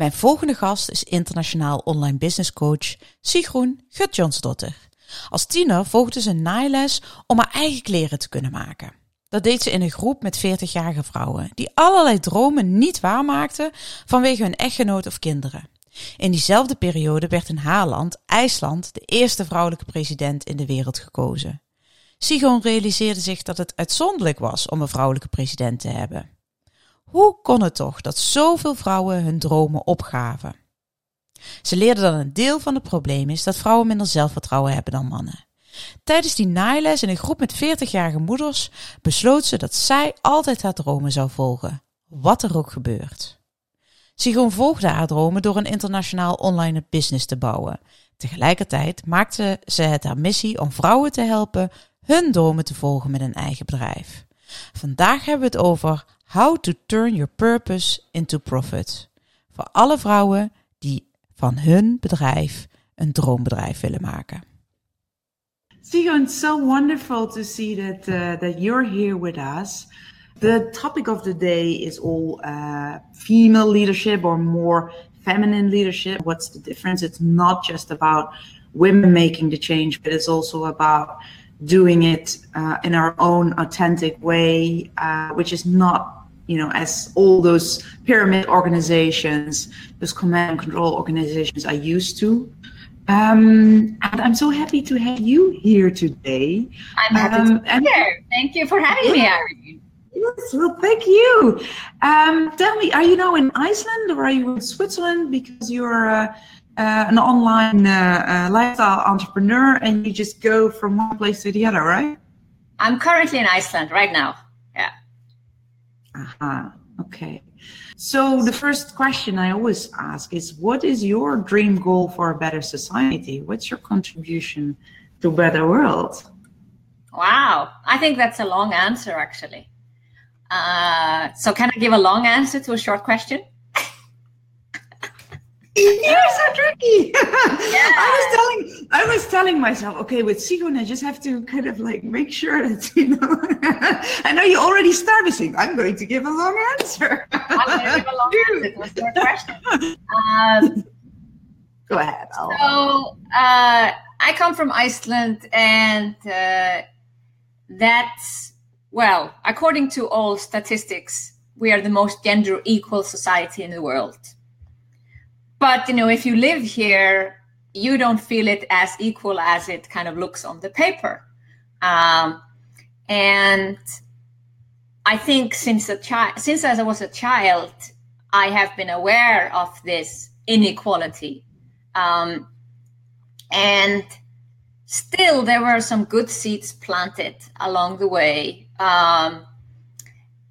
Mijn volgende gast is internationaal online business coach Sigroen Gutjonsdotter. Als tiener volgde ze een naailes om haar eigen kleren te kunnen maken. Dat deed ze in een groep met 40-jarige vrouwen die allerlei dromen niet waarmaakten vanwege hun echtgenoot of kinderen. In diezelfde periode werd in haar land, IJsland, de eerste vrouwelijke president in de wereld gekozen. Sigon realiseerde zich dat het uitzonderlijk was om een vrouwelijke president te hebben. Hoe kon het toch dat zoveel vrouwen hun dromen opgaven? Ze leerden dat een deel van het probleem is dat vrouwen minder zelfvertrouwen hebben dan mannen. Tijdens die naailes in een groep met 40-jarige moeders besloot ze dat zij altijd haar dromen zou volgen, wat er ook gebeurt. Sigon volgde haar dromen door een internationaal online business te bouwen. Tegelijkertijd maakte ze het haar missie om vrouwen te helpen hun dromen te volgen met een eigen bedrijf. Vandaag hebben we het over How to Turn Your Purpose into Profit. Voor alle vrouwen die van hun bedrijf een droombedrijf willen maken. Sigo, it's so wonderful to see that uh, that you're here with us. The topic of the day is all uh, female leadership or more feminine leadership. What's the difference? It's not just about women making the change, but it's also about doing it uh, in our own authentic way, uh, which is not you know, as all those pyramid organizations, those command and control organizations are used to. Um, and I'm so happy to have you here today. I'm happy um, to be and, here. Thank you for having me, Irene. Yes, well, thank you. Um, tell me, are you now in Iceland or are you in Switzerland? Because you're uh, uh, an online uh, uh lifestyle entrepreneur and you just go from one place to the other, right? I'm currently in Iceland right now. Aha, okay. So the first question I always ask is what is your dream goal for a better society? What's your contribution to a better world? Wow, I think that's a long answer actually. Uh, so can I give a long answer to a short question? You're so tricky. Yeah. I was telling I was telling myself, okay, with Sigon, I just have to kind of like make sure that you know. I know you already started saying, I'm going to give a long answer. I'm going to give a long answer to question. Um, Go ahead. I'll... So uh, I come from Iceland, and uh, that's well, according to all statistics, we are the most gender equal society in the world but you know if you live here you don't feel it as equal as it kind of looks on the paper. Um, and i think since a child since as i was a child i have been aware of this inequality. Um, and still there were some good seeds planted along the way. Um,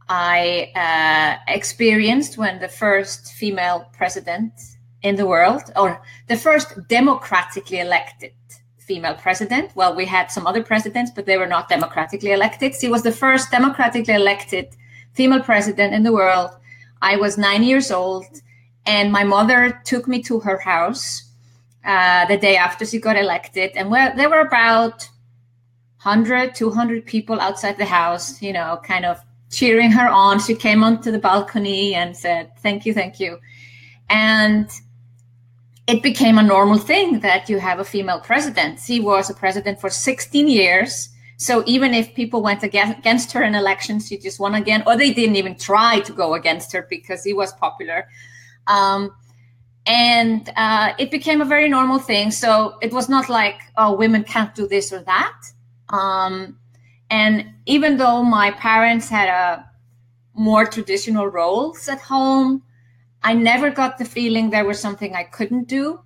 i uh, experienced when the first female president in the world, or the first democratically elected female president. Well, we had some other presidents, but they were not democratically elected. She was the first democratically elected female president in the world. I was nine years old, and my mother took me to her house uh, the day after she got elected. And well, there were about 100, 200 people outside the house, you know, kind of cheering her on. She came onto the balcony and said, Thank you, thank you. And it became a normal thing that you have a female president. She was a president for 16 years. So even if people went against her in elections, she just won again, or they didn't even try to go against her because he was popular. Um, and uh, it became a very normal thing. So it was not like, oh, women can't do this or that. Um, and even though my parents had a more traditional roles at home, I never got the feeling there was something I couldn't do.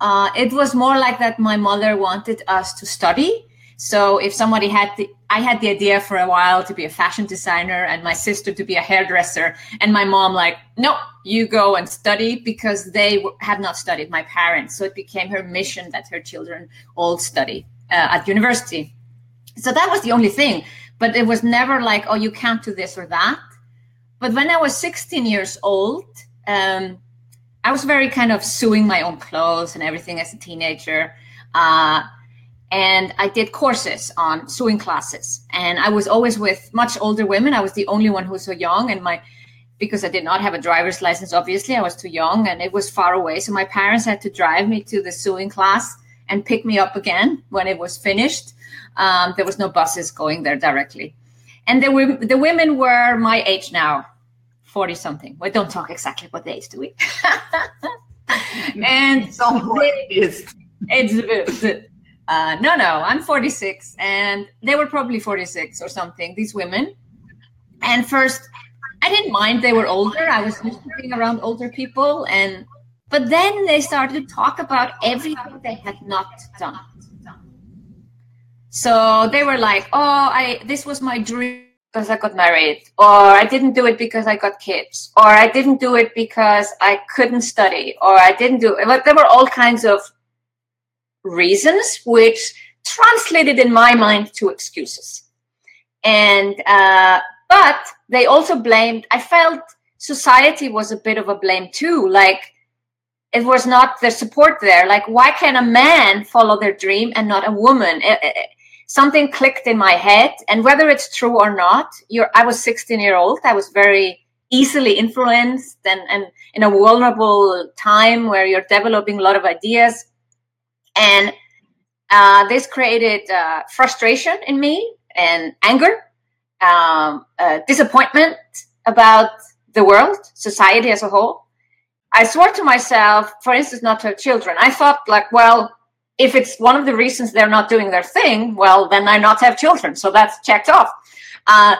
Uh, it was more like that my mother wanted us to study So if somebody had the, I had the idea for a while to be a fashion designer and my sister to be a hairdresser and my mom like, no, you go and study because they w- have not studied my parents. So it became her mission that her children all study uh, at university. So that was the only thing, but it was never like, oh, you can't do this or that. But when I was 16 years old, um, I was very kind of sewing my own clothes and everything as a teenager. Uh, and I did courses on sewing classes. And I was always with much older women. I was the only one who was so young. And my, because I did not have a driver's license, obviously, I was too young and it was far away. So my parents had to drive me to the sewing class and pick me up again when it was finished. Um, there was no buses going there directly. And the, the women were my age now, 40 something. We don't talk exactly what age, do we? and it's it's, it's uh, no, no, I'm 46, and they were probably 46 or something, these women. And first, I didn't mind they were older. I was used to being around older people. And but then they started to talk about everything they had not done. So they were like, "Oh, I this was my dream because I got married, or I didn't do it because I got kids, or I didn't do it because I couldn't study, or I didn't do it." There were all kinds of reasons, which translated in my mind to excuses. And uh, but they also blamed. I felt society was a bit of a blame too, like it was not the support there. Like, why can a man follow their dream and not a woman? It, it, something clicked in my head, and whether it's true or not, you're. I was 16 year old. I was very easily influenced, and and in a vulnerable time where you're developing a lot of ideas, and uh, this created uh, frustration in me and anger, um, uh, disappointment about the world, society as a whole I swore to myself, for instance, not to have children. I thought, like, well, if it's one of the reasons they're not doing their thing, well, then I not have children. So that's checked off. Uh,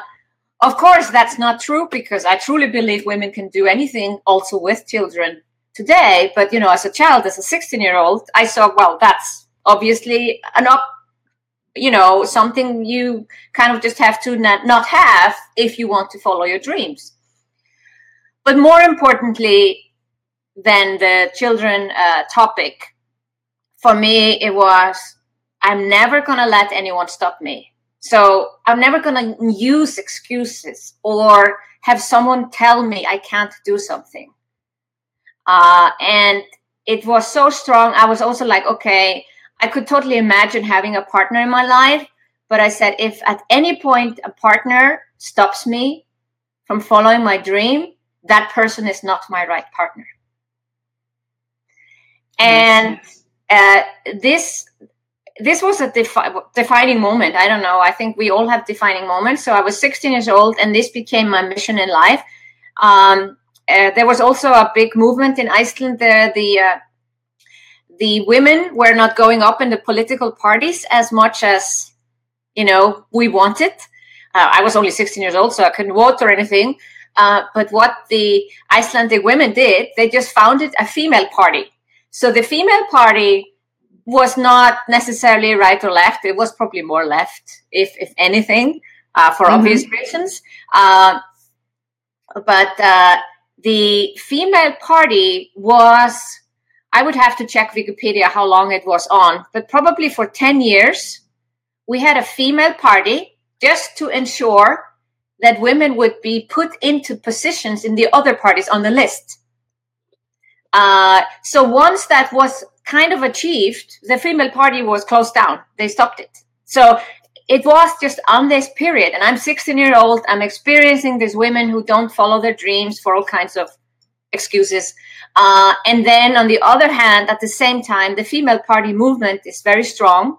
of course, that's not true because I truly believe women can do anything also with children today. But, you know, as a child, as a 16 year old, I saw, well, that's obviously an up, you know, something you kind of just have to not, not have if you want to follow your dreams. But more importantly, than the children uh, topic, for me, it was I'm never going to let anyone stop me. So I'm never going to use excuses or have someone tell me I can't do something. Uh, and it was so strong. I was also like, okay, I could totally imagine having a partner in my life. But I said, if at any point a partner stops me from following my dream, that person is not my right partner and uh, this this was a defi- defining moment. I don't know. I think we all have defining moments. So i was 16 years old and this became my mission in life. Um, uh, there was also a big movement in iceland. The the uh, the women were not going up in the political parties as much as you know we wanted. Uh, i was only 16 years old so i couldn't vote or anything. Uh, but what the icelandic women did they just founded a female party so the female party was not necessarily right or left. It was probably more left, if if anything, uh, for mm-hmm. obvious reasons. Uh, but uh, the female party was, I would have to check Wikipedia how long it was on, but probably for 10 years, we had a female party just to ensure that women would be put into positions in the other parties on the list. Uh, so once that was kind of achieved, the female party was closed down. They stopped it. So it was just on this period. And I'm 16 year old. I'm experiencing these women who don't follow their dreams for all kinds of excuses. Uh, and then on the other hand, at the same time, the female party movement is very strong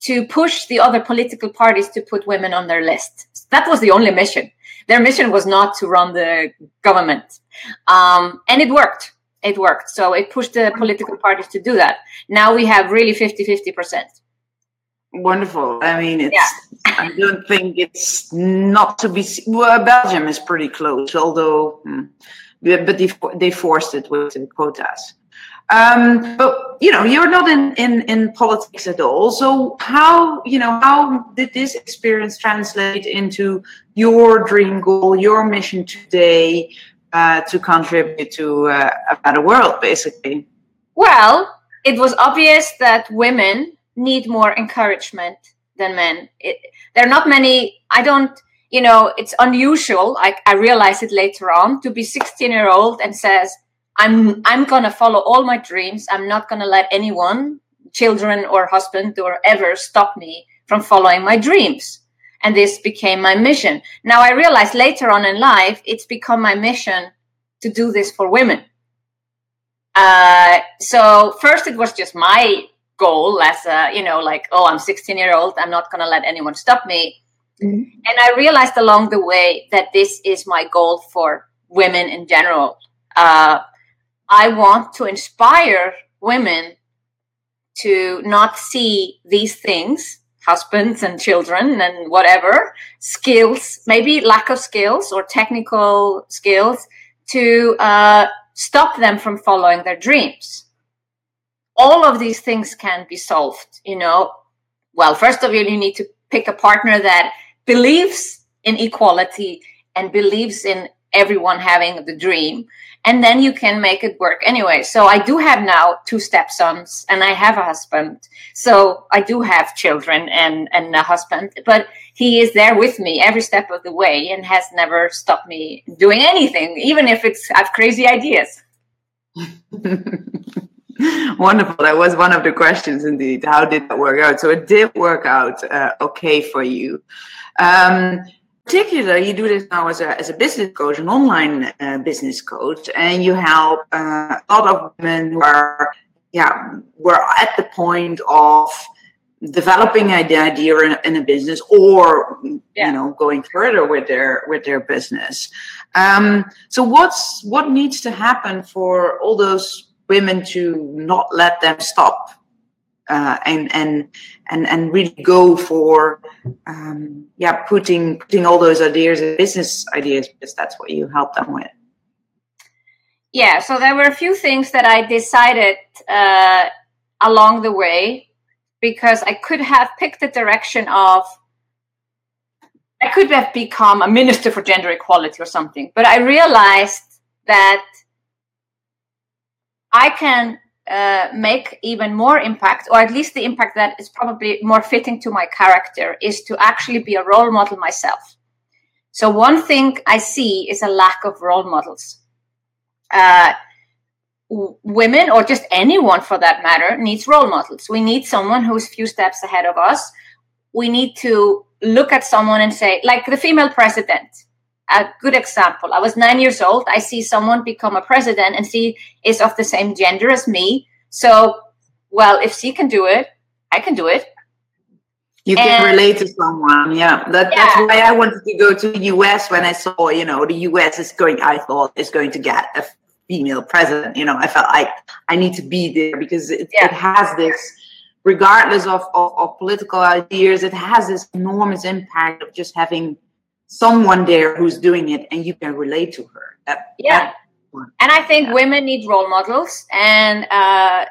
to push the other political parties to put women on their list. That was the only mission. Their mission was not to run the government. Um, and it worked it worked. So it pushed the political parties to do that. Now we have really 50 50%. Wonderful. I mean, it's. Yeah. I don't think it's not to be. Well, Belgium is pretty close, although, hmm, but they they forced it with the quotas. Um, but you know, you're not in, in in politics at all. So how you know how did this experience translate into your dream goal, your mission today uh, to contribute to uh, a better world, basically? Well, it was obvious that women need more encouragement than men. It, there are not many. I don't you know, it's unusual. I, I realized it later on to be 16 year old and says, I'm, I'm going to follow all my dreams. I'm not going to let anyone, children or husband or ever stop me from following my dreams. And this became my mission. Now I realized later on in life, it's become my mission to do this for women. Uh, so first it was just my goal as a, you know, like, oh, I'm 16 year old. I'm not going to let anyone stop me. Mm-hmm. And I realized along the way that this is my goal for women in general. Uh, I want to inspire women to not see these things, husbands and children and whatever, skills, maybe lack of skills or technical skills, to uh, stop them from following their dreams. All of these things can be solved, you know. Well, first of all, you need to pick a partner that believes in equality and believes in everyone having the dream and then you can make it work anyway so i do have now two stepsons and i have a husband so i do have children and and a husband but he is there with me every step of the way and has never stopped me doing anything even if it's i have crazy ideas Wonderful. That was one of the questions indeed. How did that work out? So it did work out uh, okay for you. Um, particularly, you do this now as a, as a business coach, an online uh, business coach, and you help uh, a lot of women who are, yeah, were at the point of developing an idea in a, in a business or yeah. you know going further with their with their business um, so what's what needs to happen for all those women to not let them stop uh, and and and and really go for um, yeah putting putting all those ideas and business ideas because that's what you help them with. Yeah so there were a few things that i decided uh, along the way because i could have picked the direction of i could have become a minister for gender equality or something but i realized that i can uh, make even more impact, or at least the impact that is probably more fitting to my character, is to actually be a role model myself. So, one thing I see is a lack of role models. Uh, w- women, or just anyone for that matter, needs role models. We need someone who's a few steps ahead of us. We need to look at someone and say, like the female president a good example. I was nine years old. I see someone become a president and she is of the same gender as me. So, well, if she can do it, I can do it. You and, can relate to someone. Yeah. That, yeah. That's why I wanted to go to the US when I saw, you know, the US is going, I thought is going to get a female president. You know, I felt like I need to be there because it, yeah. it has this, regardless of, of, of political ideas, it has this enormous impact of just having someone there who's doing it and you can relate to her. That, yeah. That and I think yeah. women need role models. And uh,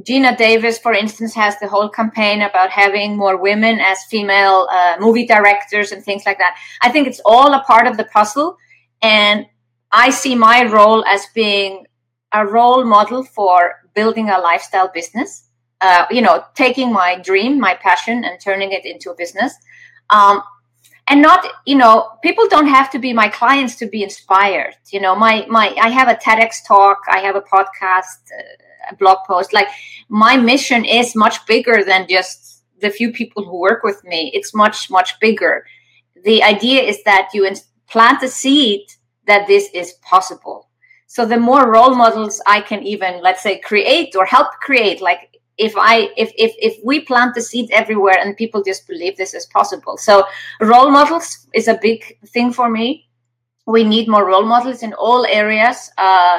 Geena Davis, for instance, has the whole campaign about having more women as female uh, movie directors and things like that. I think it's all a part of the puzzle. And I see my role as being a role model for building a lifestyle business. Uh, you know, taking my dream, my passion, and turning it into a business. Um, and not you know people don't have to be my clients to be inspired you know my my i have a tedx talk i have a podcast uh, a blog post like my mission is much bigger than just the few people who work with me. It's much much bigger. The idea is that you plant a seed that this is possible. So the more role models i can even let's say create or help create like if i if if if we plant the seed everywhere and people just believe this is possible so role models is a big thing for me we need more role models in all areas uh,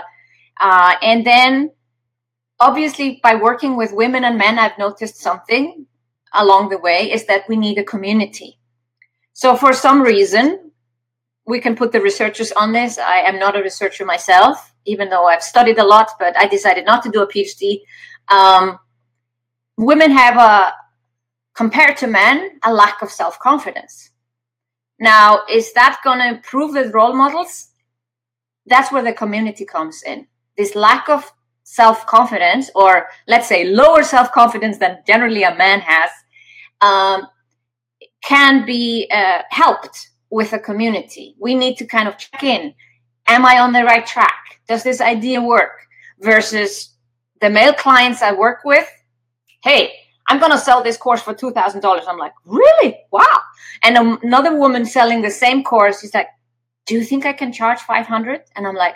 uh, and then obviously by working with women and men i've noticed something along the way is that we need a community so for some reason we can put the researchers on this. I am not a researcher myself, even though I've studied a lot, but I decided not to do a PhD. Um, women have a, compared to men, a lack of self confidence. Now, is that going to improve with role models? That's where the community comes in. This lack of self confidence, or let's say lower self confidence than generally a man has, um, can be uh, helped with a community. We need to kind of check in. Am I on the right track? Does this idea work? Versus the male clients I work with, hey, I'm going to sell this course for $2,000. I'm like, really? Wow. And another woman selling the same course, she's like, do you think I can charge 500? And I'm like,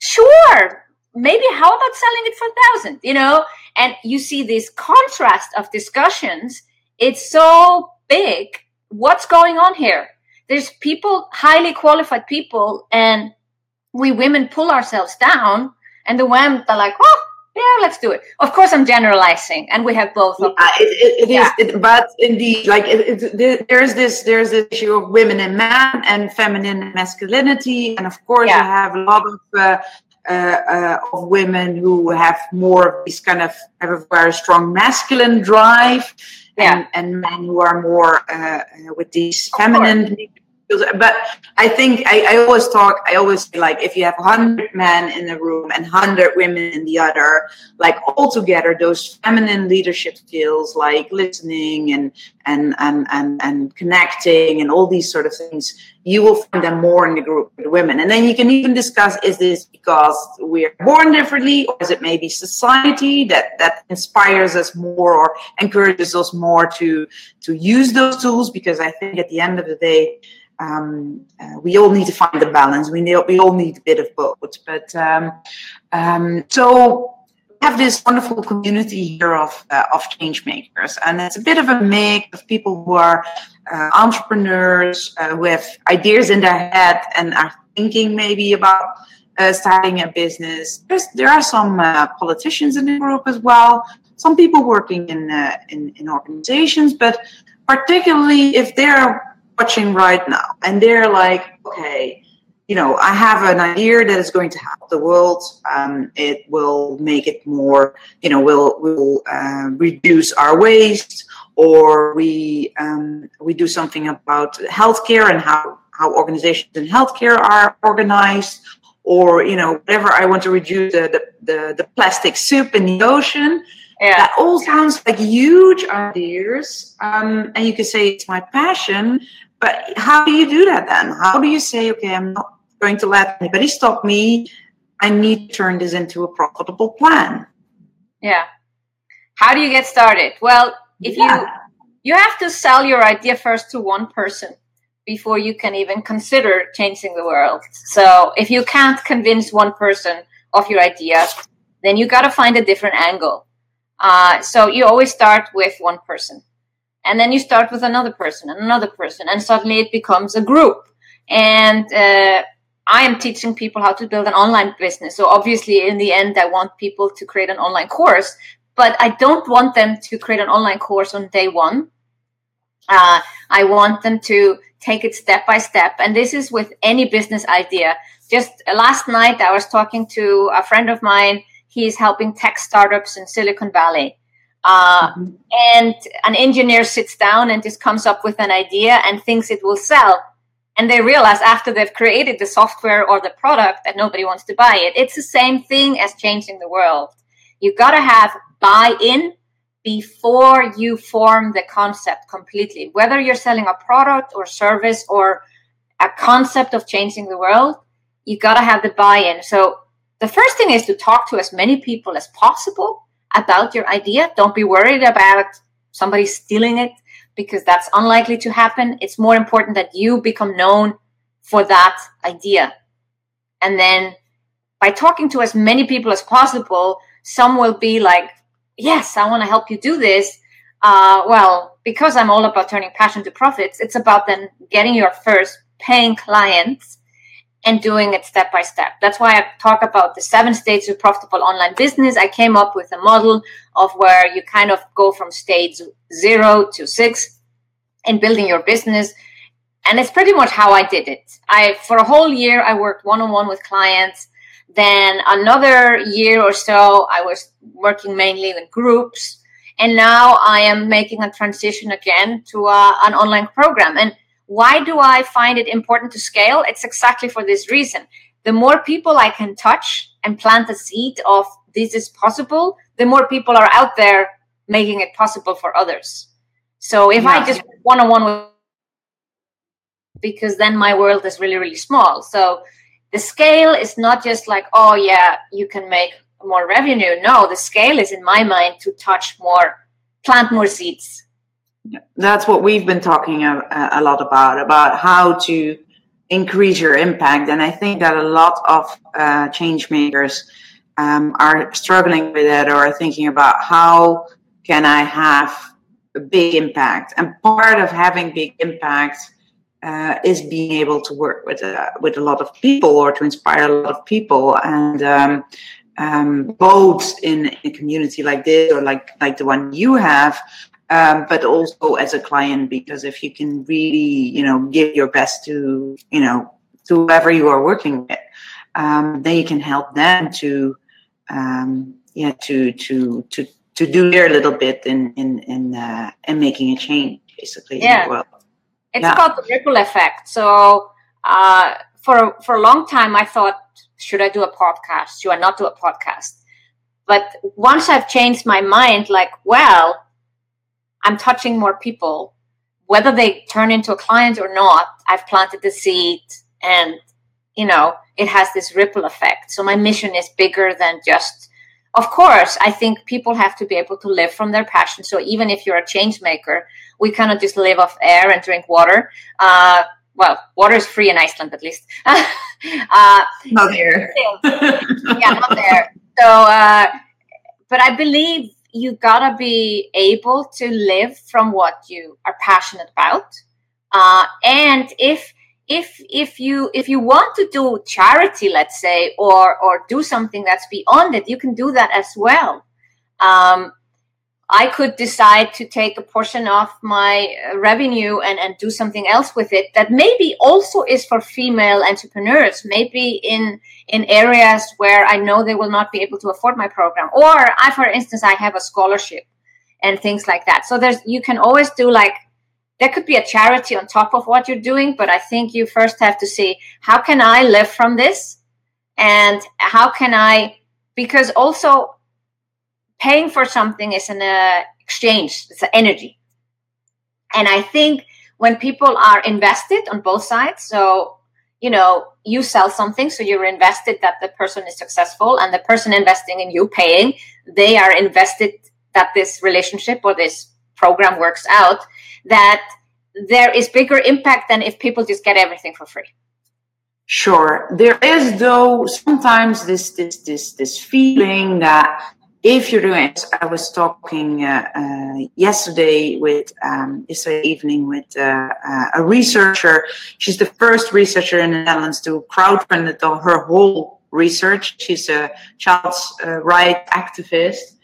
sure. Maybe how about selling it for 1000 you know? And you see this contrast of discussions. It's so big. What's going on here? There's people, highly qualified people, and we women pull ourselves down, and the women are like, oh, yeah, let's do it. Of course, I'm generalizing, and we have both. Yeah, it, it, it yeah. is, it, but indeed, like there's this there's this issue of women and men and feminine and masculinity, and of course, yeah. you have a lot of. Uh, uh, uh, of women who have more of this kind of have a very strong masculine drive, yeah. and, and men who are more uh, uh with these feminine but I think I, I, always talk, I always say like if you have 100 men in a room and 100 women in the other, like all together, those feminine leadership skills like listening and, and, and, and, and connecting and all these sort of things, you will find them more in the group with women. And then you can even discuss is this because we're born differently or is it maybe society that, that inspires us more or encourages us more to, to use those tools? Because I think at the end of the day, um, uh, we all need to find the balance. We need, we all need a bit of both. But um, um, so we have this wonderful community here of uh, of change makers, and it's a bit of a mix of people who are uh, entrepreneurs uh, have ideas in their head and are thinking maybe about. Uh, starting a business. There's, there are some uh, politicians in the group as well. Some people working in, in in organizations, but particularly if they're watching right now and they're like, okay, you know, I have an idea that is going to help the world. Um, it will make it more, you know, will will uh, reduce our waste, or we um, we do something about healthcare and how how organizations in healthcare are organized, or you know, whatever. I want to reduce the the, the, the plastic soup in the ocean. Yeah. That all sounds like huge ideas, um, and you could say it's my passion. But how do you do that then? How do you say, okay, I'm not going to let anybody stop me. I need to turn this into a profitable plan. Yeah. How do you get started? Well, if yeah. you you have to sell your idea first to one person before you can even consider changing the world. So if you can't convince one person of your idea, then you got to find a different angle. Uh, so you always start with one person and then you start with another person and another person and suddenly it becomes a group. And uh, i am teaching people how to build an online business. So obviously in the end i want people to create an online course but i don't want them to create an online course on day one. Uh, i want them to take it step by step. And this is with any business idea. Just last night i was talking to a friend of mine. He's helping tech startups in silicon valley uh, mm-hmm. And an engineer sits down and just comes up with an idea and thinks it will sell. And they realize after they've created the software or the product that nobody wants to buy it. It's the same thing as changing the world. You've got to have buy in before you form the concept completely. Whether you're selling a product or service or a concept of changing the world, You've got to have the buy in. So the first thing is to talk to as many people as possible about your idea. Don't be worried about somebody stealing it because that's unlikely to happen. It's more important that you become known for that idea. And then by talking to as many people as possible, some will be like, Yes, I want to help you do this. Uh, well, because I'm all about turning passion to profits, it's about then getting your first paying clients and doing it step by step. That's why I talk about the seven stages of profitable online business. I came up with a model of where you kind of go from stage zero to six in building your business. and it's pretty much how I did it. I for a whole year I worked one on one with clients. Then another year or so I was working mainly in groups, and now I am making a transition again to uh, an online program. And why do I find it important to scale? It's exactly for this reason. The more people I can touch and plant the seed of this is possible, the more people are out there making it possible for others. So if yeah. I just one on one with because then my world is really really small so the scale is not just like oh yeah you can make more revenue no the scale is in my mind to touch more plant more seeds that's what we've been talking a, a lot about about how to increase your impact. And i think that a lot of uh, change makers um, are struggling with it or are thinking about how can i have a big impact? And part of having big impact uh, is being able to work with uh, with a lot of people or to inspire a lot of people and um, um, both in a community like this or like like the one you have um, but also as a client because if you can really you know give your best to you know to whoever you are working with um, then you can help them to um, yeah to to to to do their little bit in in in uh, in making a change basically yeah. in the world it's yeah. about the ripple effect. So uh, for for a long time, I thought, should I do a podcast? Should I not do a podcast? But once I've changed my mind, like, well, I'm touching more people, whether they turn into a client or not. I've planted the seed, and you know, it has this ripple effect. So my mission is bigger than just of course, I think people have to be able to live from their passion. So even if you're a change maker, we cannot just live off air and drink water. Uh, well, water is free in Iceland, at least. uh, not there. yeah, not there. So, uh, but I believe you gotta be able to live from what you are passionate about. Uh, and if if if you if you want to do charity let's say or or do something that's beyond it you can do that as well um, i could decide to take a portion of my uh, revenue and and do something else with it that maybe also is for female entrepreneurs maybe in in areas where i know they will not be able to afford my program. Or i for instance i have a scholarship and things like that. So there's you can always do like there could be a charity on top of what you're doing but i think you first have to see how can i live from this? And how can i because also paying for something is an uh, exchange it's an energy. And i think when people are invested on both sides so you know you sell something so you're invested that the person is successful and the person investing in you paying they are invested that this relationship or this program works out that there is bigger impact than if people just get everything for free. Sure. There is though sometimes this this this this feeling that if you're doing it i was talking uh, uh, yesterday with um, yesterday evening with uh, uh a researcher. She's the first researcher in the netherlands to crowdfund her whole research. She's a child's uh, right activist.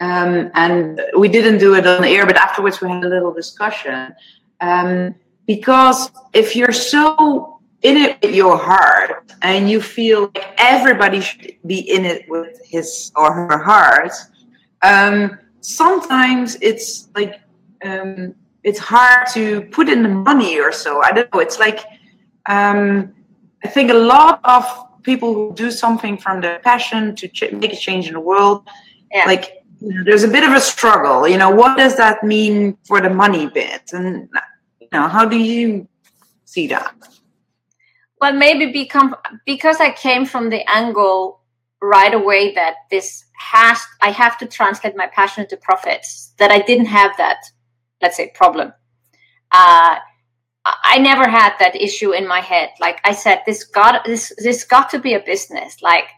Um, and we didn't do it on the air, but afterwards we had a little discussion. Um, because if you're so in it with your heart and you feel like everybody should be in it with his or her heart, um, sometimes it's like um, it's hard to put in the money or so. I don't know. It's like um, I think a lot of people who do something from their passion to ch- make a change in the world, yeah. like there's a bit of a struggle. You know, what does that mean for the money bit? And you know, how do you see that? Well, maybe become because I came from the angle right away that this has I have to translate my passion to profits. That I didn't have that, let's say, problem. Uh, I never had that issue in my head. Like I said, this got this this got to be a business. Like,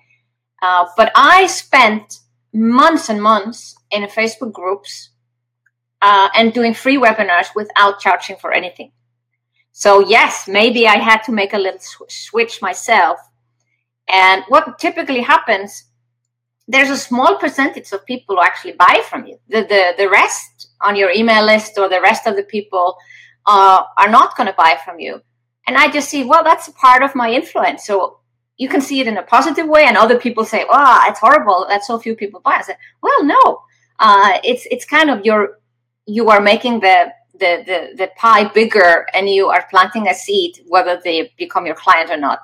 uh, but I spent months and months in Facebook groups uh, and doing free webinars without charging for anything. So yes, maybe I had to make a little sw- switch myself. And what typically happens, there's a small percentage of people who actually buy from you. The, the, the rest on your email list or the rest of the people uh, are not going to buy from you. And I just see, well, that's a part of my influence. So you can see it in a positive way, and other people say, "Oh, it's horrible that so few people buy." I said, "Well, no, uh, it's it's kind of your you are making the the, the the pie bigger, and you are planting a seed, whether they become your client or not."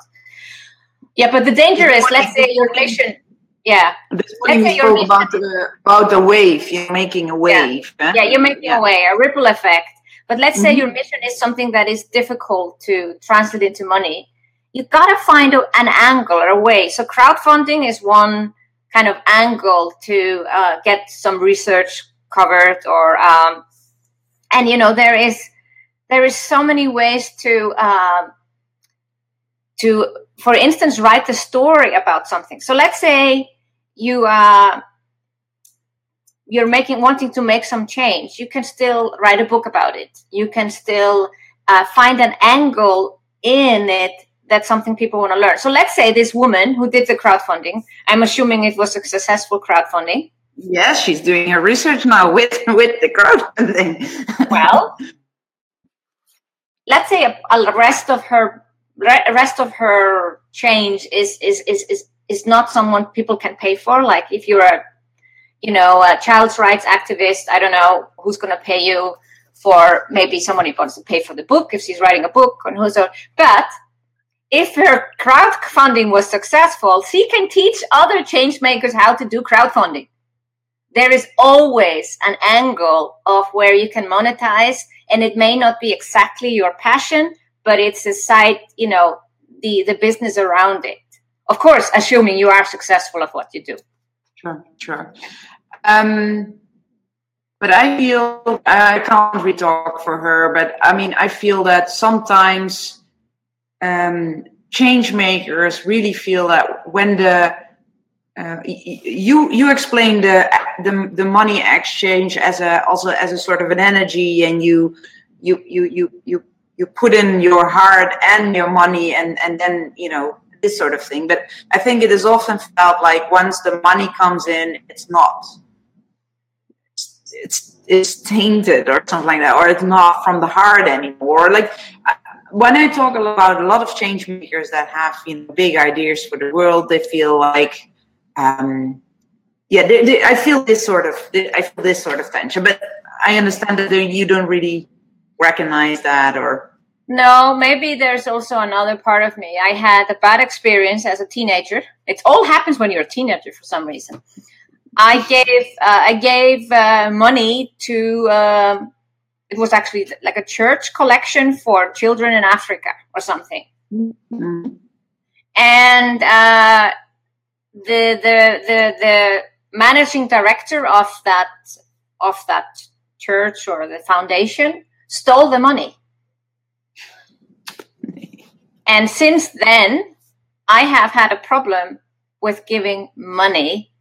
Yeah, but the danger is, let's say your mission. Yeah. Let's say your about the about the wave. You're making a wave. Yeah, yeah you're making yeah. a wave, a ripple effect. But let's mm-hmm. say your mission is something that is difficult to translate into money you got to find a, an angle or a way. So crowdfunding is one kind of angle to uh, get some research covered, or um, and you know there is there is so many ways to um, to, for instance, write a story about something. So let's say you uh, you're making wanting to make some change. You can still write a book about it. You can still uh, find an angle in it that's something people want to learn. So let's say this woman who did the crowdfunding, I'm assuming it was a successful crowdfunding. Yes, she's doing her research now with with the crowdfunding. well, let's say a, a rest of her rest of her change is is is is is not someone people can pay for. Like if you're a you know a child's rights activist, I don't know who's going to pay you for maybe somebody wants to pay for the book if she's writing a book and who's a but if her crowdfunding was successful, she can teach other change makers how to do crowdfunding. There is always an angle of where you can monetize, and it may not be exactly your passion, but it's a side, you know, the, the business around it. Of course, assuming you are successful of what you do. Sure, sure. Um, but I feel I can't really talk for her, but I mean, I feel that sometimes um, change makers really feel that when the uh, you you explain the, the the money exchange as a also as a sort of an energy, and you you you you you you put in your heart and your money, and and then you know this sort of thing. But I think it is often felt like once the money comes in, it's not. It's it's tainted or something like that, or it's not from the heart anymore. Like when I talk about a lot of change makers that have you know big ideas for the world, they feel like, um, yeah, they, they, I feel this sort of I feel this sort of tension. But I understand that you don't really recognize that, or no, maybe there's also another part of me. I had a bad experience as a teenager. It all happens when you're a teenager for some reason. I gave uh, I gave uh, money to. Um, it was actually like a church collection for children in Africa or something. Mm-hmm. And uh, the, the the the managing director of that of that church or the foundation stole the money. And since then, I have had a problem with giving money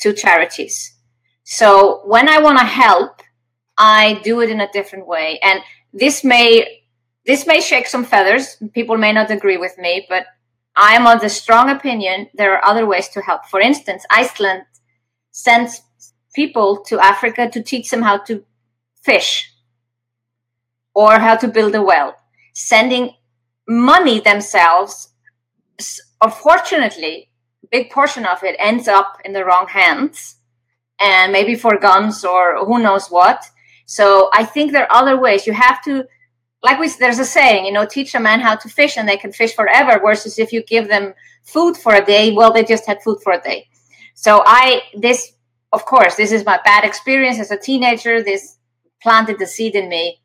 to charities. So when I want to help, I do it in a different way. And this may this may shake some feathers. People may not agree with me, but I am of the strong opinion there are other ways to help. For instance, Iceland sends people to Africa to teach them how to fish or how to build a well, sending money themselves. Unfortunately, big portion of it ends up in the wrong hands and maybe for guns or who knows what so I think there are other ways. You have to, like we, there's a saying, you know, teach a man how to fish and they can fish forever. Versus if you give them food for a day, well, they just had food for a day. So I, this, of course, this is my bad experience as a teenager. This planted the seed in me.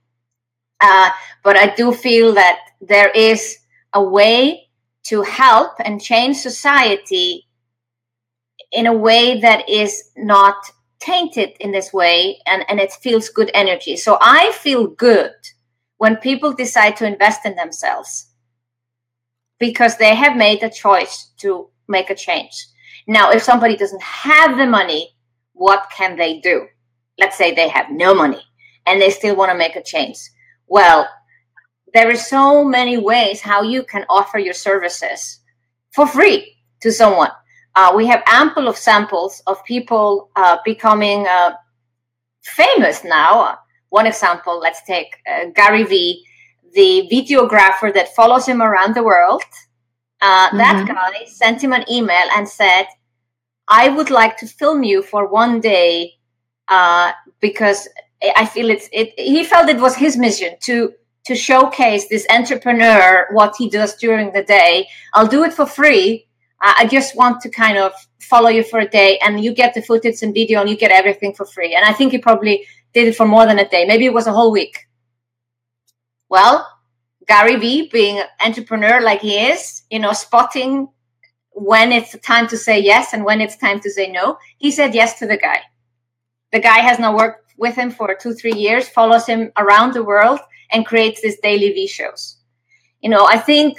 Uh, but I do feel that there is a way to help and change society in a way that is not tainted in this way and, and it feels good energy. So I feel good when people decide to invest in themselves because they have made a choice to make a change. Now, if somebody doesn't have the money, what can they do? Let's say they have no money and they still want to make a change. Well, there are so many ways how you can offer your services for free to someone uh, we have ample of samples of people uh, becoming uh, famous now. One example, let's take uh, Gary Vee, the videographer that follows him around the world. Uh, mm-hmm. That guy sent him an email and said, I would like to film you for one day uh, because I feel it's it. He felt it was his mission to to showcase this entrepreneur what he does during the day. I'll do it for free. I just want to kind of follow you for a day, and you get the footage and video, and you get everything for free. And I think he probably did it for more than a day. Maybe it was a whole week. Well, Gary Vee, being an entrepreneur like he is, you know, spotting when it's time to say yes and when it's time to say no, he said yes to the guy. The guy has now worked with him for two, three years, follows him around the world, and creates these DailyVee shows. You know, I think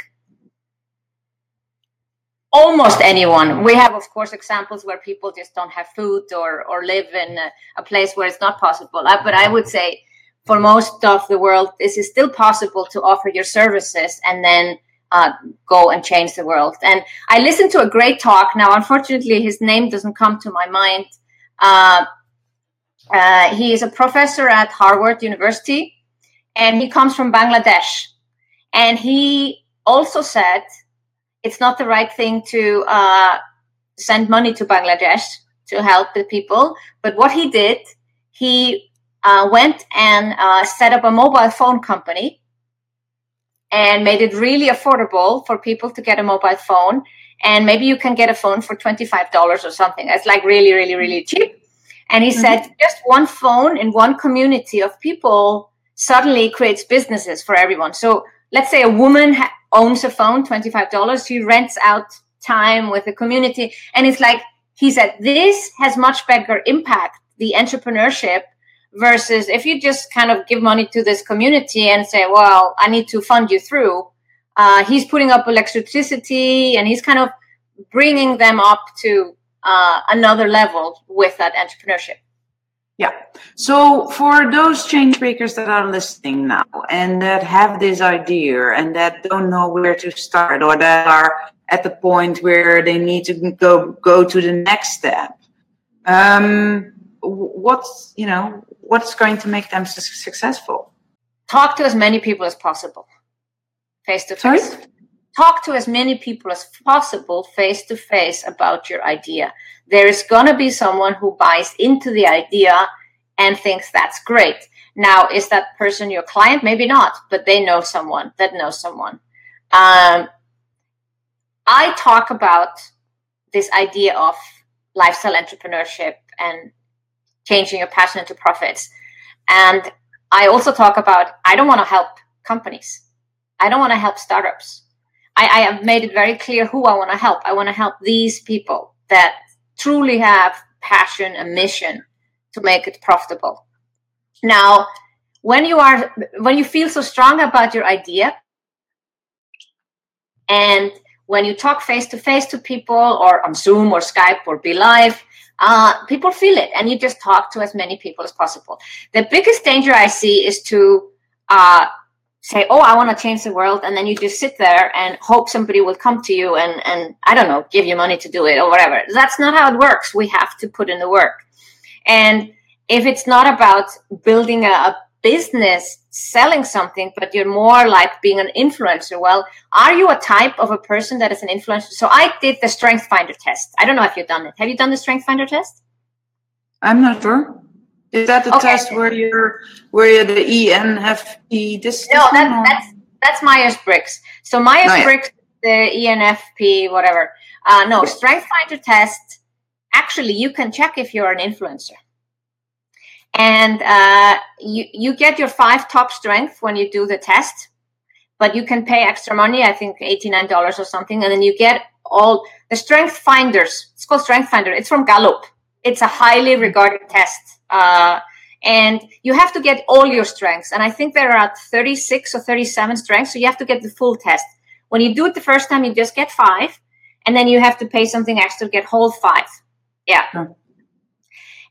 almost anyone. We have, of course, examples where people just don't have food or or live in a, a place where it's not possible. Uh, but I would say, for most of the world, this is still possible to offer your services and then uh, go and change the world. And I listened to a great talk. Now, unfortunately, his name doesn't come to my mind. Uh, uh, he is a professor at Harvard University, and he comes from Bangladesh. And he also said it's not the right thing to uh, send money to Bangladesh to help the people. But what he did, he uh, went and uh, set up a mobile phone company and made it really affordable for people to get a mobile phone. And maybe you can get a phone for $25 or something. It's like really, really, really cheap. And he mm-hmm. said just one phone in one community of people suddenly creates businesses for everyone. So let's say a woman ha- owns a phone, $25. She rents out time with the community. And it's like, he said, this has much bigger impact, the entrepreneurship versus if you just kind of give money to this community and say, well, I need to fund you through. Uh, he's putting up electricity and he's kind of bringing them up to uh, another level with that entrepreneurship. Yeah. So for those change makers that are listening now and that have this idea and that don't know where to start or that are at the point where they need to go go to the next step, um, what's you know what's going to make them su- successful? Talk to as many people as possible, face to face. Talk to as many people as possible face to face about your idea there is going to be someone who buys into the idea and thinks that's great. Now, is that person your client? Maybe not, but they know someone that knows someone. Um, I talk about this idea of lifestyle entrepreneurship and changing your passion into profits. And I also talk about I don't want to help companies. I don't want to help startups. I, I have made it very clear who I want to help. I want to help these people that truly have passion and mission to make it profitable. Now, when you are when you feel so strong about your idea and when you talk face to face to people or on Zoom or Skype or BeLive, uh, people feel it and you just talk to as many people as possible. The biggest danger I see is to uh, say, "Oh, I want to change the world," and then you just sit there and hope somebody will come to you and and I don't know, give you money to do it or whatever. That's not how it works. We have to put in the work. And if it's not about building a, a business selling something, but you're more like being an influencer. Well, are you a type of a person that is an influencer? So I did the Strength Finder test. I don't know if you've done it. Have you done the Strength Finder test? I'm not sure. Is that the okay. test where you're where you're the ENFP? This no, that, that's that's Myers Briggs. So Myers Briggs, oh, yeah. the ENFP, whatever. Uh, no, Strength Finder test. Actually, you can check if you're an influencer, and uh, you you get your five top strengths when you do the test. But you can pay extra money. I think eighty nine dollars or something, and then you get all the Strength Finders. It's called Strength Finder. It's from Gallup. It's a highly regarded test uh, and you have to get all your strengths. And I think there are 36 or 37 strengths. So you have to get the full test. When you do it the first time, you just get five. And then you have to pay something extra to get whole five. Yeah.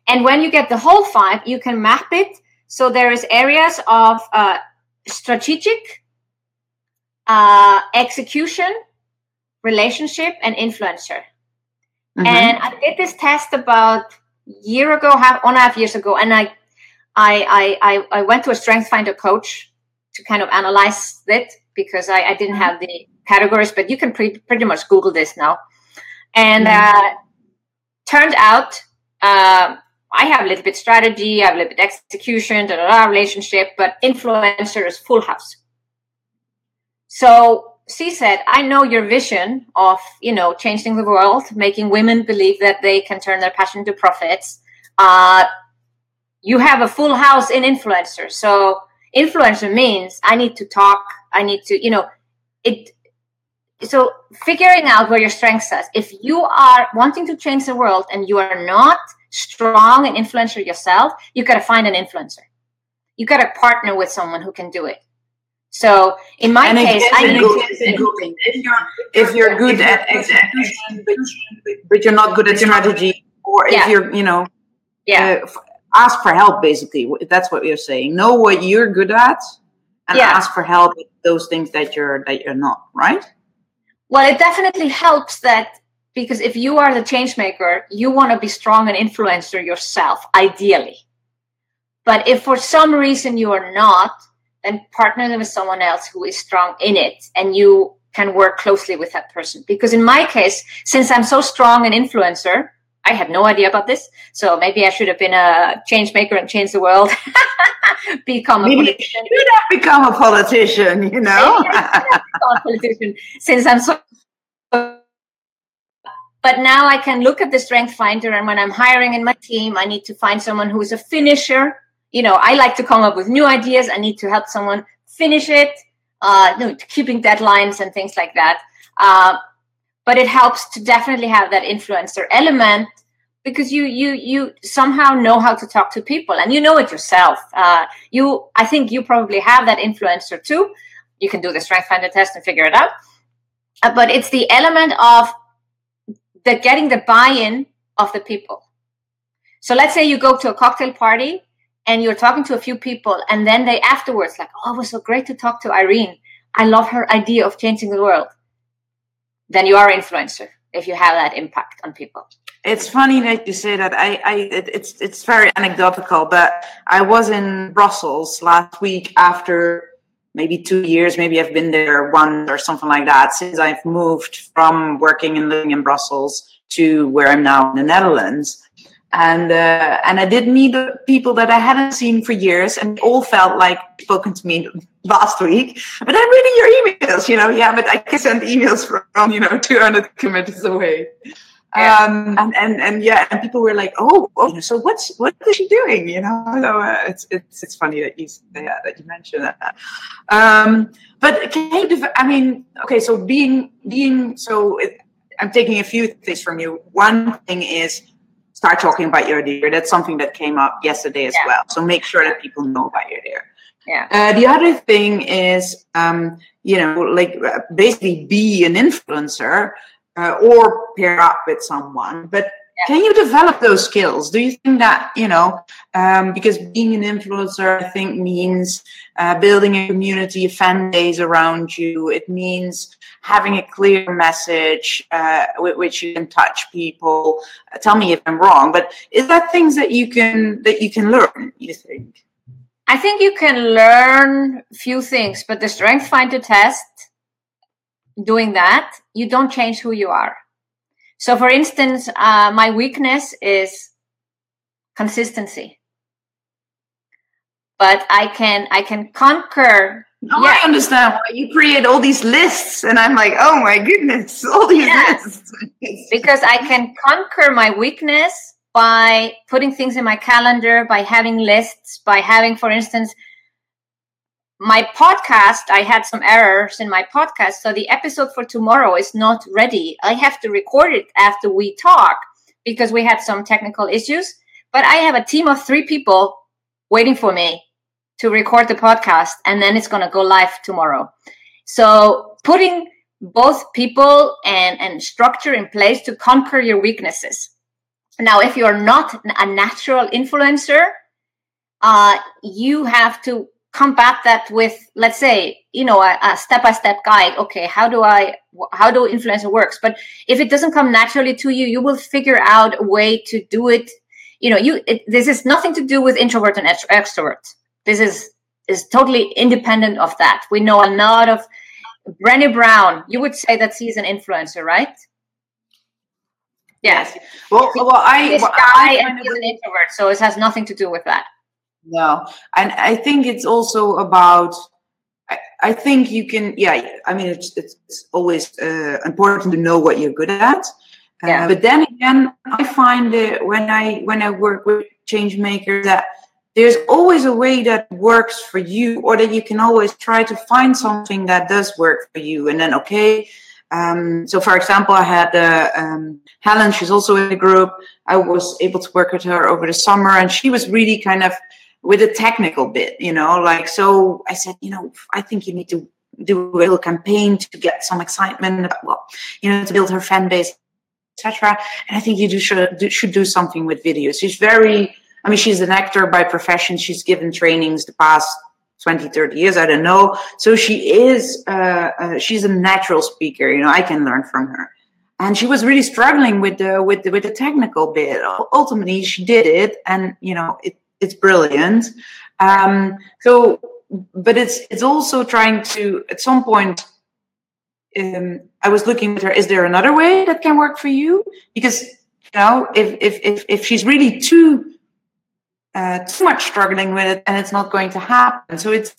And when you get the whole five, you can map it. So there is areas of uh, strategic, uh, execution, relationship, and influencer. Mm-hmm. And I did this test about year ago, half one and a half years ago, and I I, I, I went to a strength finder coach to kind of analyze it because I, I didn't have the categories, but you can pre- pretty much Google this now. And mm-hmm. uh, turned out uh, I have a little bit strategy, I have a little bit execution, da, da, da, relationship, but influencer is full house. So she said, I know your vision of, you know, changing the world, making women believe that they can turn their passion to profits. Uh, you have a full house in influencer. So influencer means I need to talk. I need to, you know, it. So figuring out where your strengths are. If you are wanting to change the world and you are not strong and influential yourself, you got to find an influencer. You got to partner with someone who can do it. So in my and case, I need to. If you're, if you're good at execution, but you're not good at strategy, or if yeah. you're, you know, yeah. Uh, ask for help basically that's what you're saying know what you're good at and yeah. ask for help with those things that you're that you're not right well it definitely helps that because if you are the change maker you want to be strong and influencer yourself ideally but if for some reason you are not then partner with someone else who is strong in it and you can work closely with that person because in my case since i'm so strong an influencer I had no idea about this. So maybe I should have been a change maker and change the world. become a maybe politician. You should have become a politician, you know? a politician since I'm so. But now I can look at the strength finder, and when I'm hiring in my team, I need to find someone who is a finisher. You know, I like to come up with new ideas. I need to help someone finish it, uh, you know, keeping deadlines and things like that. Uh, but it helps to definitely have that influencer element because you you you somehow know how to talk to people and you know it yourself uh, you i think you probably have that influencer too you can do the strength finder test and figure it out uh, but it's the element of the getting the buy-in of the people so let's say you go to a cocktail party and you're talking to a few people and then they afterwards like oh it was so great to talk to irene i love her idea of changing the world then you are influencer if you have that impact on people. It's funny that you say that. I, I, it, it's, it's very anecdotal, but I was in Brussels last week after maybe two years. Maybe I've been there one or something like that since I've moved from working and living in Brussels to where I'm now in the Netherlands and uh, and I did meet people that I hadn't seen for years, and they all felt like spoken to me last week. But I'm reading your emails, you know. Yeah, but I can send emails from you know 200 kilometers away. Yeah. Um, and, and and yeah, and people were like, "Oh, oh so what's what is she doing?" You know, so uh, it's it's it's funny that you yeah, that you mentioned that. Um, but can you? Def- I mean, okay, so being being so, it, I'm taking a few things from you. One thing is start talking about your deer. That's something that came up yesterday as yeah. well. So make sure that people know about your deer. Yeah. Uh, the other thing is, um, you know, like uh, basically be an influencer uh, or pair up with someone, but can you develop those skills? Do you think that, you know, um, because being an influencer, I think means uh, building a community, a fan base around you. It means having a clear message uh, with which you can touch people. Uh, tell me if I'm wrong, but is that things that you can that you can learn? You think? I think you can learn few things, but the strength finder test, doing that, you don't change who you are so, for instance, uh, my weakness is consistency, but I can I can conquer. Oh, yeah. I understand why you create all these lists, and I'm like, oh my goodness, all these lists. because I can conquer my weakness by putting things in my calendar, by having lists, by having, for instance, my podcast, I had some errors in my podcast. So the episode for tomorrow is not ready. I have to record it after we talk because we had some technical issues. But I have a team of three people waiting for me to record the podcast and then it's going to go live tomorrow. So putting both people and, and structure in place to conquer your weaknesses. Now, if you're not a natural influencer, uh, you have to combat that with let's say you know a, step-by-step guide okay how do i how do influencer works but if it doesn't come naturally to you you will figure out a way to do it you know, you it, this is nothing to do with introvert and extrovert. This is is totally independent of that. We know a lot of Brené Brown. You would say that she's an influencer, right? Yes. Well, well, I this well, guy I and he's an introvert, so it has nothing to do with that. No, and I think it's also about. I, I think you can. Yeah, I mean, it's it's, always uh, important to know what you're good at. Uh, Yeah. But then again, I find it when I when I work with change makers that there's always a way that works for you, or that you can always try to find something that does work for you, and then okay. Um, so, for example, I had uh, um, Helen. She's also in the group. I was able to work with her over the summer, and she was really kind of with a technical bit, you know, like so I said, you know, I think you need to do a little campaign to get some excitement, well, you know, to build her fan base, etc. And I think you do should do, should do something with videos. She's very, I mean, she's an actor by profession. She's given trainings the past 20, 30 years. I don't know. So she is, uh, uh, she's a natural speaker. You know, I can learn from her. And she was really struggling with the with the with the technical bit. Ultimately, she did it, and you know, it it's brilliant. Um, so, but it's it's also trying to at some point. Um, I was looking at her. Is there another way that can work for you? Because you know, if if if, if she's really too uh, too much struggling with it, and it's not going to happen. So it's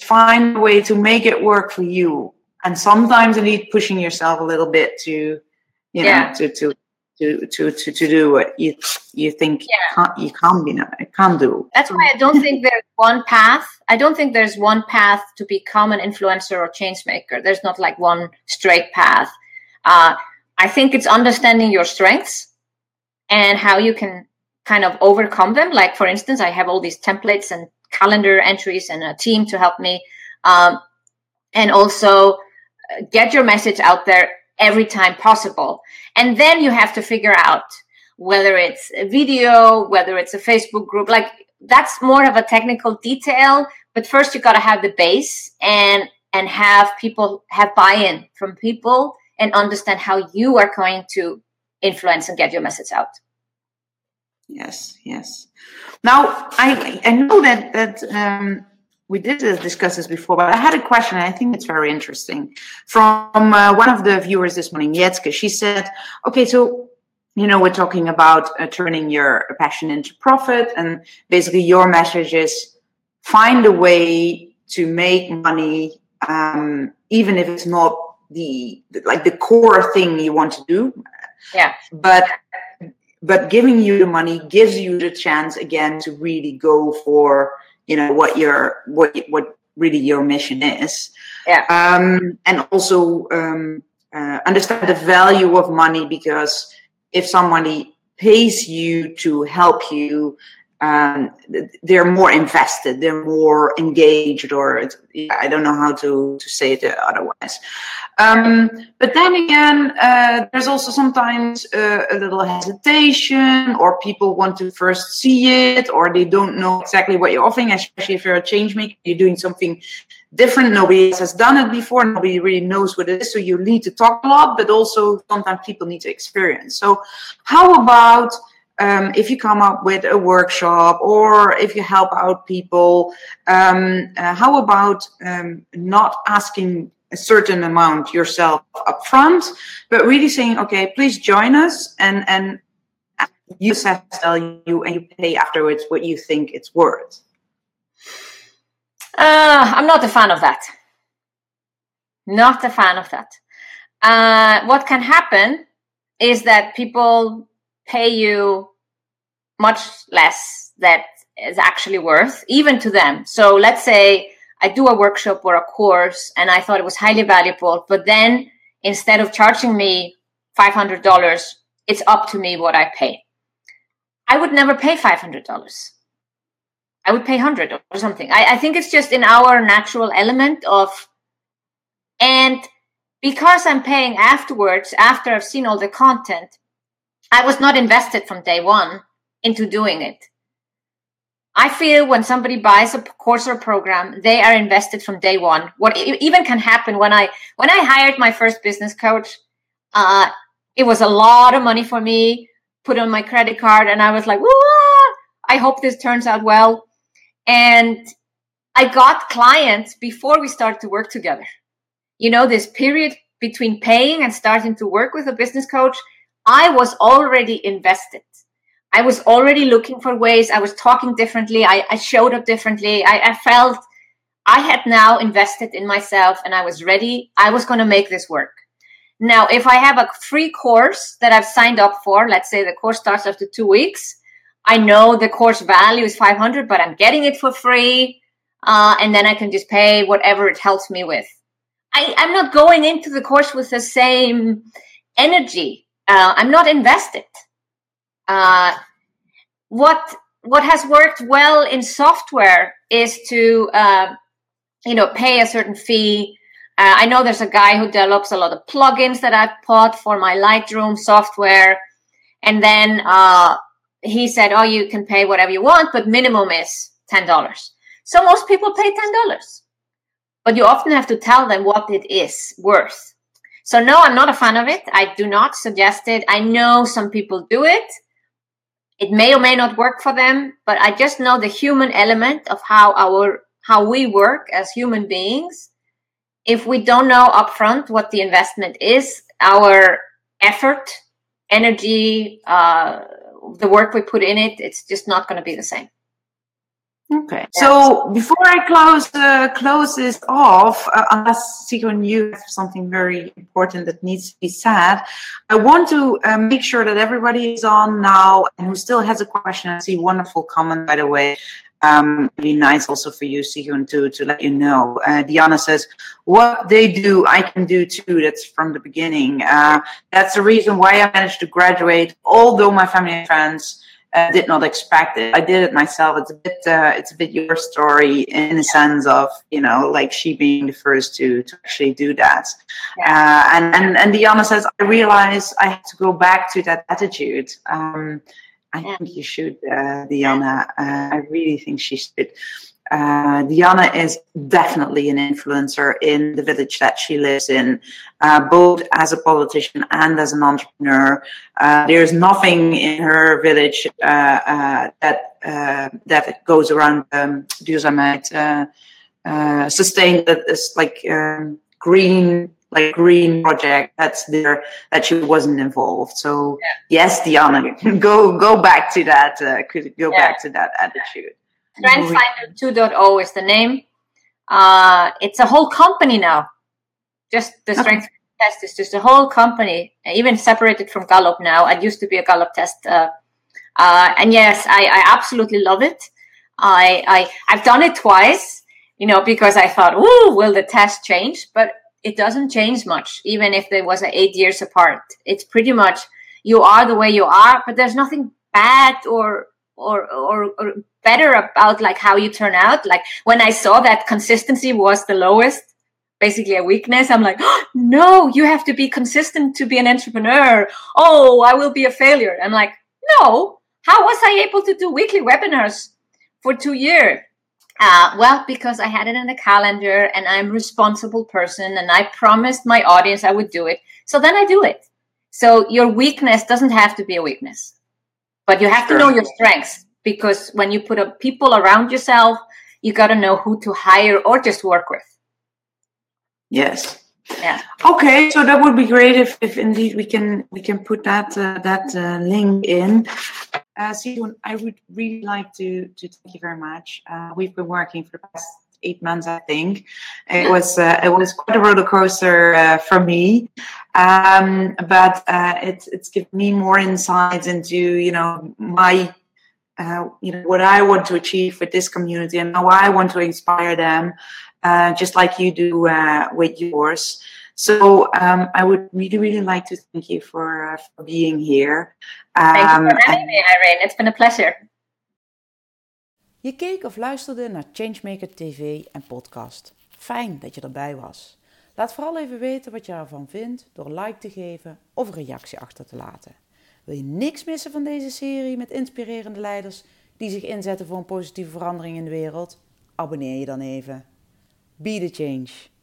find a way to make it work for you. And sometimes you need pushing yourself a little bit to, you know, Yeah. to to to to to to do what you you think you can't you can't be no- can't do. That's why I don't think there's one path. I don't think there's one path to become an influencer or change maker. There's not like one straight path. Uh, I think it's understanding your strengths and how you can kind of overcome them. Like, for instance, I have all these templates and calendar entries and a team to help me. Um, and also uh, get your message out there every time possible. And then you have to figure out whether it's a video, whether it's a Facebook group, like that's more of a technical detail. But first you got to have the base and, and have people have buy-in from people and understand how you are going to influence and get your message out. Yes, yes. Now I I know that that um, we did discuss this before, but I had a question. And I think it's very interesting from uh, one of the viewers this morning, Jetske. She said, "Okay, so you know we're talking about uh, turning your passion into profit, and basically your message is find a way to make money, um, even if it's not the like the core thing you want to do, Yeah. but." But giving you the money gives you the chance again to really go for you know what your what what really your mission is Yeah. um and also um uh, understand the value of money because if somebody pays you to help you um they're more invested they're more engaged or i don't know how to to say it otherwise um, but then again, uh, there's also sometimes uh, a little hesitation, or people want to first see it, or they don't know exactly what you're offering, especially if you're a change maker, you're doing something different. Nobody else has done it before, nobody really knows what it is. So you need to talk a lot, but also sometimes people need to experience. So, how about um, if you come up with a workshop or if you help out people, um, uh, how about um, not asking a certain amount yourself up front, but really saying, okay, please join us and and you set value and you pay afterwards what you think it's worth. Uh, I'm not a fan of that. Not a fan of that. Uh, what can happen is that people pay you much less that is actually worth, even to them. So let's say I do a workshop or a course and I thought it was highly valuable, but then instead of charging me $500, it's up to me what I pay. I would never pay $500. I would pay 100 or something. I, I think it's just in our natural element of, and because I'm paying afterwards, after I've seen all the content, I was not invested from day one into doing it. I feel when somebody buys a course or program, they are invested from day one. What even can happen when I when I hired my first business coach, uh, it was a lot of money for me put on my credit card, and I was like, I hope this turns out well. And I got clients before we started to work together. You know, this period between paying and starting to work with a business coach, I was already invested. I was already looking for ways. I was talking differently. I, I showed up differently. I, I felt I had now invested in myself and I was ready. I was going to make this work. Now, if I have a free course that I've signed up for, let's say the course starts after two weeks, I know the course value is 500, but I'm getting it for free. Uh, and then I can just pay whatever it helps me with. I, I'm not going into the course with the same energy. Uh, I'm not invested. Uh, what what has worked well in software is to uh, you know pay a certain fee. Uh, I know there's a guy who develops a lot of plugins that I've bought for my Lightroom software, and then uh, he said, "Oh, you can pay whatever you want, but minimum is ten dollars." So most people pay ten dollars, but you often have to tell them what it is worth. So no, I'm not a fan of it. I do not suggest it. I know some people do it. It may or may not work for them, but I just know the human element of how our how we work as human beings. If we don't know upfront what the investment is, our effort, energy, uh, the work we put in it, it's just not going to be the same. Okay. So before I close uh, close this off, uh, unless Sigrun, you have something very important that needs to be said, I want to uh, make sure that everybody is on now and who still has a question. I see wonderful comment by the way. Um, it'd be nice also for you, Sigrun, to to let you know. Uh, Diana says, "What they do, I can do too." That's from the beginning. Uh, that's the reason why I managed to graduate, although my family and friends uh, did not expect it. I did it myself. It's a bit, uh, it's a bit your story in the sense of, you know, like she being the first to, to actually do that. Yeah. Uh, and, and, and Diana says, I realize I have to go back to that attitude. Um, I yeah. think you should, uh, Diana. Uh, I really think she should uh, Diana is definitely an influencer in the village that she lives in, uh, both as a politician and as an entrepreneur. Uh, there's nothing in her village uh, uh, that uh, that goes around um, duurzaamheid, sustain that is like um, green like green project that's there that she wasn't involved so yeah. yes diana go go back to that could go yeah. back to that attitude Strength Finder 2.0 is the name. Uh, it's a whole company now. Just the strength okay. test is just a whole company, even separated from Gallup now. It used to be a Gallup test. Uh, uh, and yes, I, I, absolutely love it. I, I, I've done it twice, you know, because I thought, "Ooh, will the test change?" But it doesn't change much, even if there was eight years apart. It's pretty much you are the way you are, but there's nothing bad or or, or, or better about like how you turn out. Like when I saw that consistency was the lowest, basically a weakness, I'm like, oh, no, you have to be consistent to be an entrepreneur. Oh, I will be a failure. I'm like, no, how was I able to do weekly webinars for two years? Uh, well, because I had it in the calendar and I'm a responsible person and I promised my audience I would do it. So then I do it. So your weakness doesn't have to be a weakness. But you have sure. to know your strengths because when you put up people around yourself, you got to know who to hire or just work with. Yes. Yeah. Okay, so that would be great if, if indeed we can we can put that uh, that uh, link in. Uh, I would really like to to thank you very much. Uh, we've been working for the past eight months, I think. It was uh, it was quite a roller coaster uh, for me, um, but uh, it's it's given me more insights into you know my uh, you know what I want to achieve with this community and how I want to inspire them, uh, just like you do uh, with yours. So um, I would really, really like to thank you for, for being here. Um, thank you for having me, Irene. It's been a pleasure. Je keek of luisterde naar Changemaker TV en podcast. Fijn dat je erbij was. Laat vooral even weten wat je ervan vindt door like te geven of een reactie achter te laten. Wil je niks missen van deze serie met inspirerende leiders die zich inzetten voor een positieve verandering in de wereld? Abonneer je dan even. Be the change.